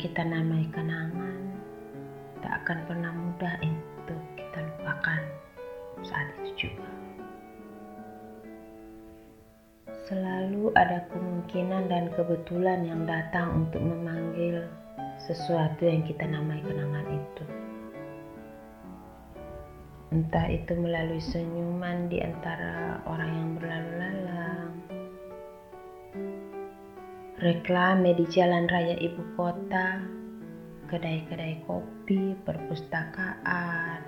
kita namai kenangan tak akan pernah mudah untuk kita lupakan saat itu juga. Selalu ada kemungkinan dan kebetulan yang datang untuk memanggil sesuatu yang kita namai kenangan itu. Entah itu melalui senyuman di antara orang yang berlalu lalang, reklame di jalan raya ibu kota, kedai-kedai kopi, perpustakaan,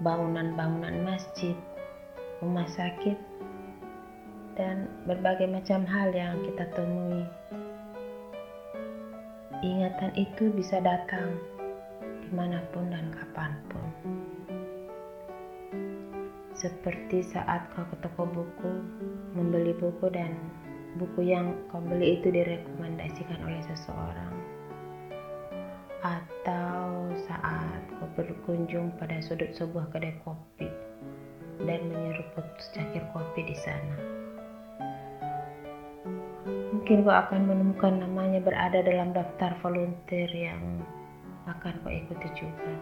bangunan-bangunan masjid, rumah sakit, dan berbagai macam hal yang kita temui. Ingatan itu bisa datang di mana pun dan kapan pun. Seperti saat kau ke toko buku, membeli buku dan buku yang kau beli itu direkomendasikan oleh seseorang atau saat kau berkunjung pada sudut sebuah kedai kopi dan menyeruput secangkir kopi di sana. Mungkin kau akan menemukan namanya berada dalam daftar volunteer yang akan kau ikuti juga.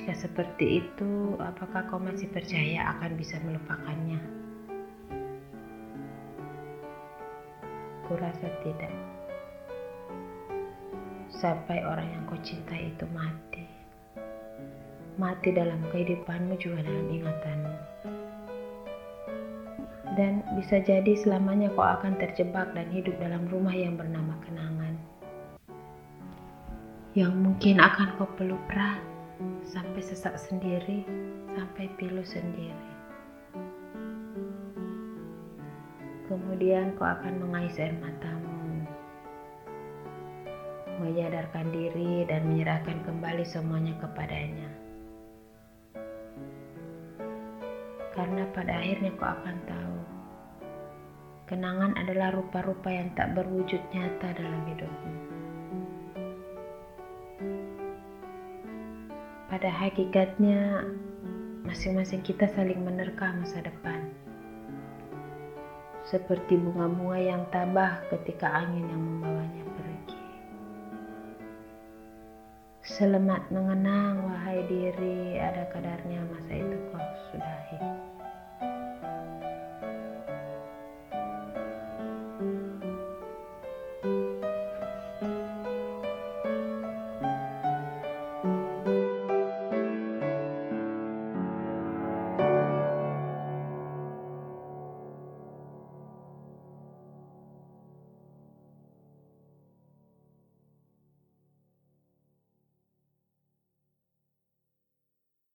Jika seperti itu, apakah kau masih percaya akan bisa melupakannya? Kurasa tidak. Sampai orang yang kau cintai itu mati. Mati dalam kehidupanmu juga dalam ingatanmu. Dan bisa jadi selamanya kau akan terjebak dan hidup dalam rumah yang bernama kenangan. Yang mungkin akan kau peluk erat sampai sesak sendiri, sampai pilu sendiri. Kemudian kau akan mengais air matamu, menyadarkan diri dan menyerahkan kembali semuanya kepadanya. Karena pada akhirnya kau akan tahu, kenangan adalah rupa-rupa yang tak berwujud nyata dalam hidupmu. Pada hakikatnya, masing-masing kita saling menerka masa depan seperti bunga-bunga yang tabah ketika angin yang membawanya pergi. Selamat mengenang, wahai diri, ada kadarnya masa itu kau sudahi.